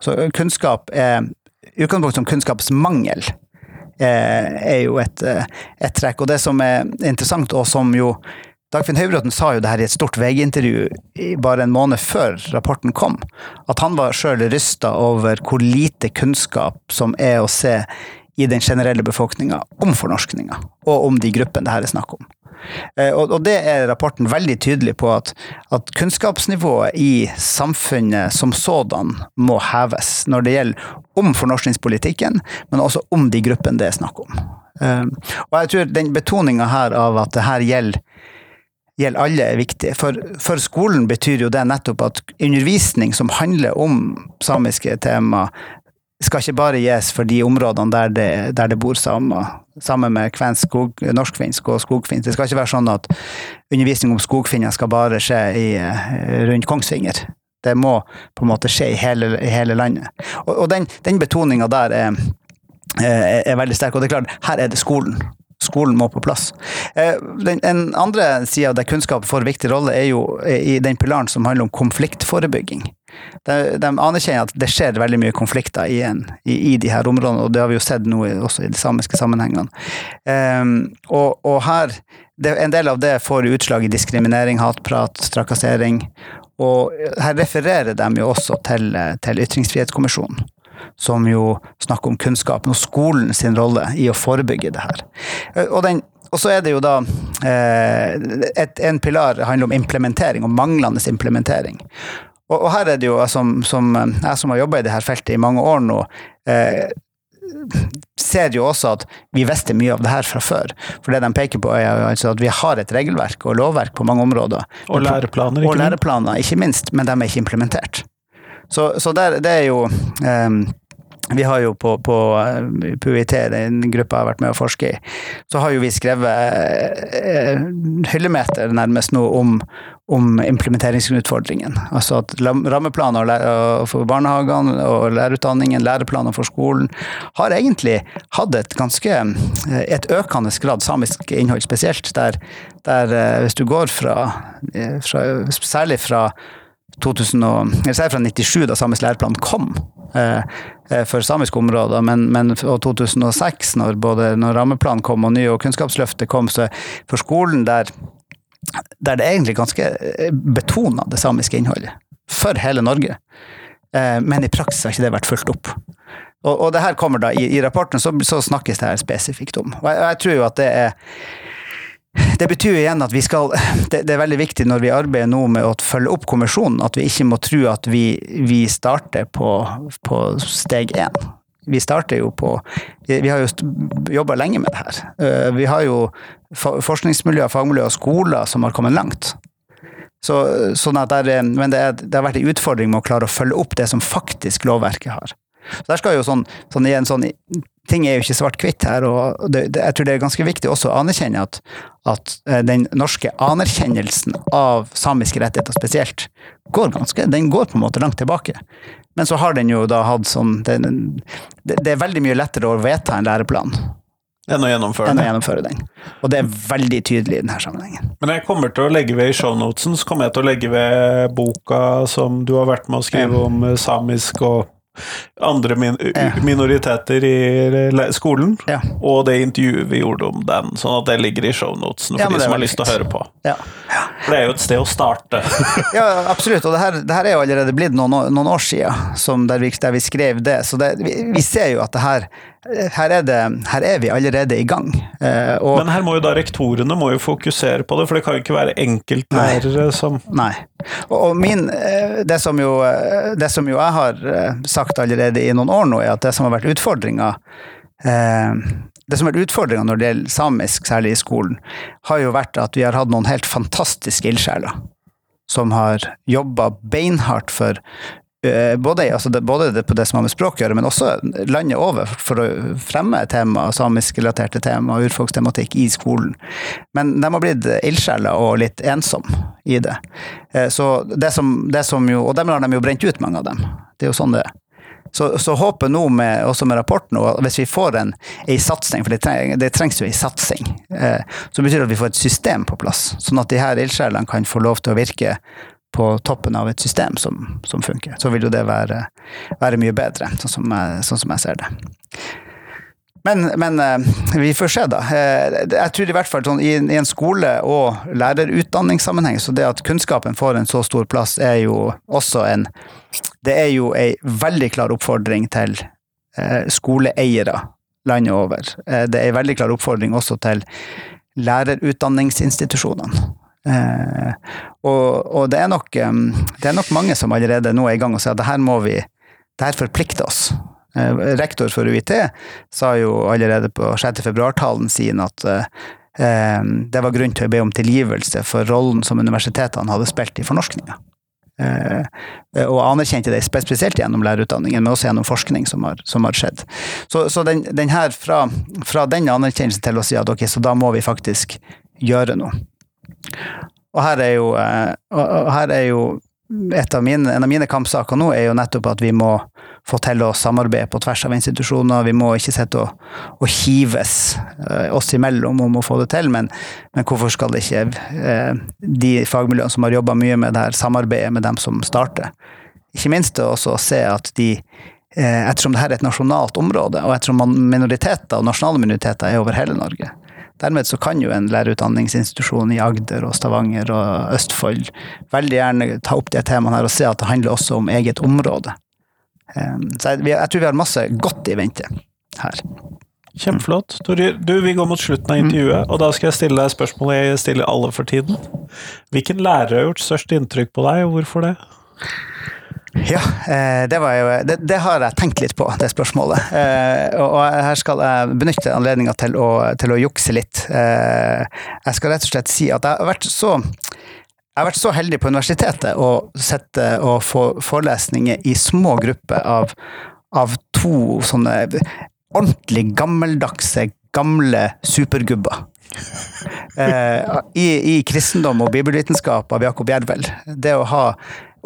Så kunnskap er i utgangspunktet som kunnskapsmangel eh, er jo et, eh, et trekk. Og det som er interessant, og som jo Dagfinn Høybråten sa jo det her i et stort VG-intervju bare en måned før rapporten kom, at han var sjøl rysta over hvor lite kunnskap som er å se i den generelle befolkninga om fornorskninga, og om de gruppene det her er snakk om. Eh, Og, det er rapporten veldig tydelig på, at, at kunnskapsnivået i samfunnet som sådan må heves når det gjelder om fornorskningspolitikken, men også om de gruppene det er snakk om. Eh, Og jeg tror den betoninga her av at det her gjelder gjelder alle er viktig. For, for skolen betyr jo det nettopp at undervisning som handler om samiske tema, skal ikke bare gis for de områdene der det, der det bor samer, sammen med kvensk, skog, norskfinsk og skogfinsk. Det skal ikke være sånn at undervisning om skogfinner skal bare skje i, eh, rundt Kongsvinger. Det må på en måte skje i hele, i hele landet. Og, og den, den betoninga der er, er, er veldig sterk. Og det er klart, her er det skolen skolen må på plass. Eh, den, en andre sida der kunnskap får viktig rolle, er jo i den pilaren som handler om konfliktforebygging. De, de anerkjenner at det skjer veldig mye konflikter i, en, i, i, de her områdene, og det har vi jo sett nå også i de samiske sammenhengene. Um, og, og, her, det, En del av det får utslag i diskriminering, hatprat, trakassering. Og her refererer de jo også til, til Ytringsfrihetskommisjonen som jo snakker om kunnskapen og skolen sin rolle i å forebygge det her. Eh, og, den, og så er det jo da eh, et, En pilar handler om implementering, og manglende implementering. Og, og her er det jo, som, som jeg som har jobba i dette feltet i mange år nå, eh, ser jo også at vi visste mye av det her fra før. For det de peker på, er altså at vi har et regelverk og lovverk på mange områder. Og læreplaner, ikke, og læreplaner, ikke minst, men de er ikke implementert. Så, så der, det er jo um, vi har jo på, på eh, PUIT, den gruppa jeg har vært med å forske i, så har jo vi skrevet eh, hyllemeter nærmest nå om, om implementeringsutfordringen. Altså at rammeplaner for barnehagene og lærerutdanningen, læreplaner for skolen, har egentlig hatt et ganske eh, et økende grad samisk innhold, spesielt der, der hvis du går fra, fra særlig fra 2000 og, eller fra 97, da samisk læreplan kom eh, eh, for samiske områder, men, men, og 2006, når både når rammeplanen kom og ny og Kunnskapsløftet kom, så for skolen der, der det egentlig ganske eh, betona det samiske innholdet. For hele Norge. Men i praksis har ikke det vært fulgt opp. Og, og det her kommer da, i, i rapporten så, så, snakkes det her spesifikt om. Og jeg, jeg tror jo at det er det betyr igjen at vi skal det, er veldig viktig når vi arbeider nå med å følge opp kommisjonen, at vi ikke må tro at vi, vi starter på, på steg én. Vi starter jo på Vi har jo jobba lenge med det her. Eh, vi har jo forskningsmiljøer, fagmiljøer og skoler som har kommet langt. Så, sånn at det er, men det, er, det har vært en utfordring med å klare å følge opp det som faktisk lovverket har. Så der skal jo sånn, sånn, igjen, sånn ting er jo ikke svart-hvitt her, og det, det, jeg tror det er ganske viktig også å anerkjenne at, at eh, den norske anerkjennelsen av samiske rettigheter spesielt, går ganske, den går på en måte langt tilbake. Men så har den jo da hatt sånn det, det, er veldig mye lettere å vedta en læreplan. Enn å gjennomføre, enn å gjennomføre den. Og det er veldig tydelig i denne sammenhengen. Men jeg kommer til å legge ved i shownotesen, så kommer jeg til å legge ved boka som du har vært med å skrive om eh, samisk og andre min ja. minoriteter i skolen, ja. og det intervjuet vi gjorde om den, sånn at det ligger i shownotesene for ja, de som har lyst til å høre på. For det er jo et sted å starte. ja, absolutt, og det her, det her, er jo allerede blitt noen, noen år siden der vi, der vi skrev det, så det, vi, vi, ser jo at det her her er, det, her er, vi allerede i gang. Eh, og, Men her må jo da rektorene må jo fokusere på det, for det kan jo ikke være enkeltlærere som Nei. Og, og min, eh, det, som jo, eh, det som jo jeg har sagt allerede i noen år nå, er at det som har vært utfordringa det som har vært utfordringa når det gjelder samisk, særlig i skolen, har jo vært at vi har hatt noen helt fantastiske ildsjeler som har jobba beinhardt for både, altså både på det som har med språk å gjøre, men også landet over for å fremme tema, samiskrelaterte tema, urfolkstematikk i skolen. Men de har blitt ildsjeler og litt ensomme i det. Eh, så det som, det som jo, og dem har de jo brent ut, mange av dem. Det er jo sånn det er. Så, så håpet nå, med, også med rapporten, og hvis vi får en, en satsing, for det, treng, det, trengs jo en satsing, eh, så betyr det at vi får et system på plass, sånn at de her ildsjelene kan få lov til å virke på toppen av et system som, som funker, så vil jo det være, være mye bedre, sånn som, jeg, sånn som jeg ser det. Men, men, eh, vi får se, da. Eh, jeg tror i hvert fall sånn, i, en skole- og lærerutdanningssammenheng, så det at kunnskapen får en så stor plass, er jo også en Det er jo ei veldig klar oppfordring til eh, skoleeiere landet over. Det er ei veldig klar oppfordring også til lærerutdanningsinstitusjonene. Eh, og, og det, er nok, det, er nok, mange som allerede nå er i gang og sier at det her må vi det her forplikter oss. Eh, rektor for UiT sa jo allerede på 6. februar-talen sin at eh, det var grunn til å be om tilgivelse for rollen som universitetene hadde spilt i fornorskninga. Eh, og anerkjente det spesielt gjennom lærerutdanningen, men også gjennom forskning som har, som har skjedd. Så, så den, den her, fra, fra, den anerkjennelsen til å si at ok, så da må vi faktisk gjøre noe. Og her er jo, eh, her er jo av mine, en av mine kampsaker nå er jo nettopp at vi må få til å samarbeide på tvers av institusjoner. Vi må ikke sitte og, og hives uh, oss imellom om å få det til, men, men hvorfor skal ikke uh, de fagmiljøene som har jobba mye med det her, samarbeide med dem som starter? Ikke minst også å se at de Ettersom dette er et nasjonalt område, og ettersom minoriteter og nasjonale minoriteter er over hele Norge, Dermed så kan jo en lærerutdanningsinstitusjon i Agder og Stavanger og Østfold veldig gjerne ta opp de temaene her og se at det handler også om eget område. Ehm, så jeg, jeg tror vi har masse godt i vente her. Kjempeflott. Torjer, du, vi går mot slutten av intervjuet, og da skal jeg stille deg spørsmålet jeg stiller alle for tiden. Hvilken lærer har gjort størst inntrykk på deg, og hvorfor det? Ja, eh, det, jo, det, det, har jeg tenkt litt på, det spørsmålet. Eh, og her skal jeg benytte anledninga til, til, å jukse litt. Eh, jeg skal rett og slett si at jeg har vært så jeg har vært så heldig på universitetet å sette og få forelesninger i små grupper av, av to sånne ordentlig gammeldagse, gamle supergubber. I, I kristendom og bibelvitenskap av Jakob Jervel. Det å ha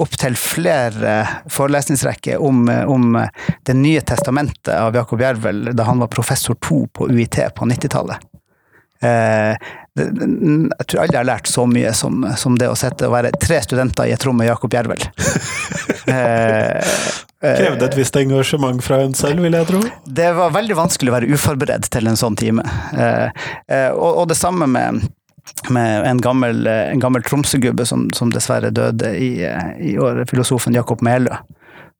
opptil flere forelesningsrekker om, om, Det nye testamentet av Jakob Jervel da han var professor to på UiT på 90-tallet. Eh, jeg tror aldri jeg har lært så mye som, som, det å sette og være tre studenter i et rom med Jakob Jervel. eh, Krevde et visst engasjement fra en selv, vil jeg tro? Det var veldig vanskelig å være uforberedt til en sånn time. Eh, eh og, og det samme med med en gammel, en gammel Tromsø-gubbe som, som, dessverre døde i, i år, filosofen Jakob Melø.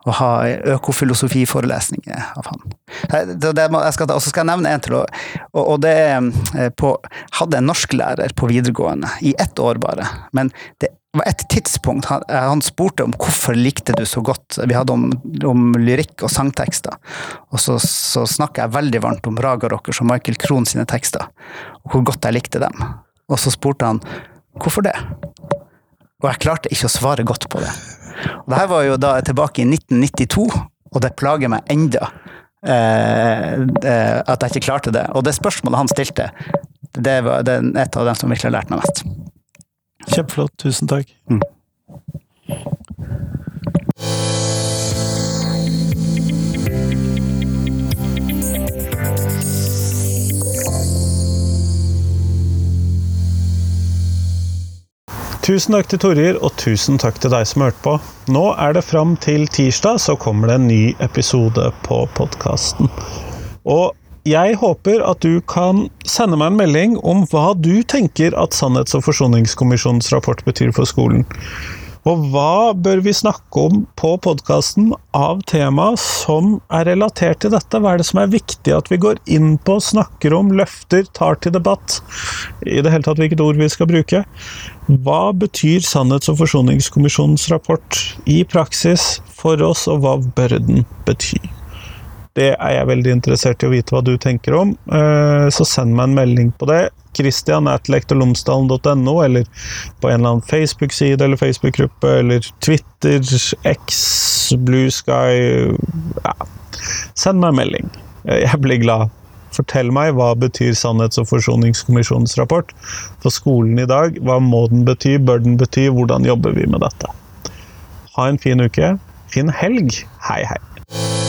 Å ha økofilosofiforelesninger av han. Og så skal jeg nevne en til, og, og det er eh, på Hadde en norsklærer på videregående, i ett år bare. Men det var et tidspunkt han, eh, han, spurte om hvorfor likte du så godt Vi hadde om, om lyrikk og sangtekster. Og så, så snakka jeg veldig varmt om Raga Rockers og Michael Krohn sine tekster, og hvor godt jeg likte dem. Og så spurte han hvorfor det? Og jeg klarte ikke å svare godt på det. Og det her var jo da tilbake i 1992, og det plager meg enda eh, eh, at jeg ikke klarte det. Og det spørsmålet han stilte, det var det et av dem som virkelig har lært meg mest. Kjempeflott. Tusen takk. Mm. Tusen takk til Torjer, og tusen takk til deg som hørte på. Nå er det fram til tirsdag, så kommer det en ny episode på podkasten. Og jeg håper at du kan sende meg en melding om hva du tenker at Sannhets- og forsoningskommisjonens rapport betyr for skolen. Og hva bør vi snakke om på podkasten av tema som er relatert til dette? Hva er det som er viktig at vi går inn på, snakker om, løfter, tar til debatt? I det hele tatt hvilket ord vi skal bruke. Hva betyr Sannhets- og forsoningskommisjonens rapport i praksis for oss, og hva bør den bety? Det er jeg veldig interessert i å vite hva du tenker om, eh, så send meg en melding på det. Christian at lektorlomsdalen.no, eller på en eller annen Facebook-side eller Facebook-gruppe, eller Twitter, X, Blue Sky ja. Send meg en melding. Jeg blir glad. Fortell meg hva betyr Sannhets- og forsoningskommisjonens rapport for skolen i dag. Hva må den bety, bør den bety, hvordan jobber vi med dette? Ha en fin uke. Fin helg. Hei, hei.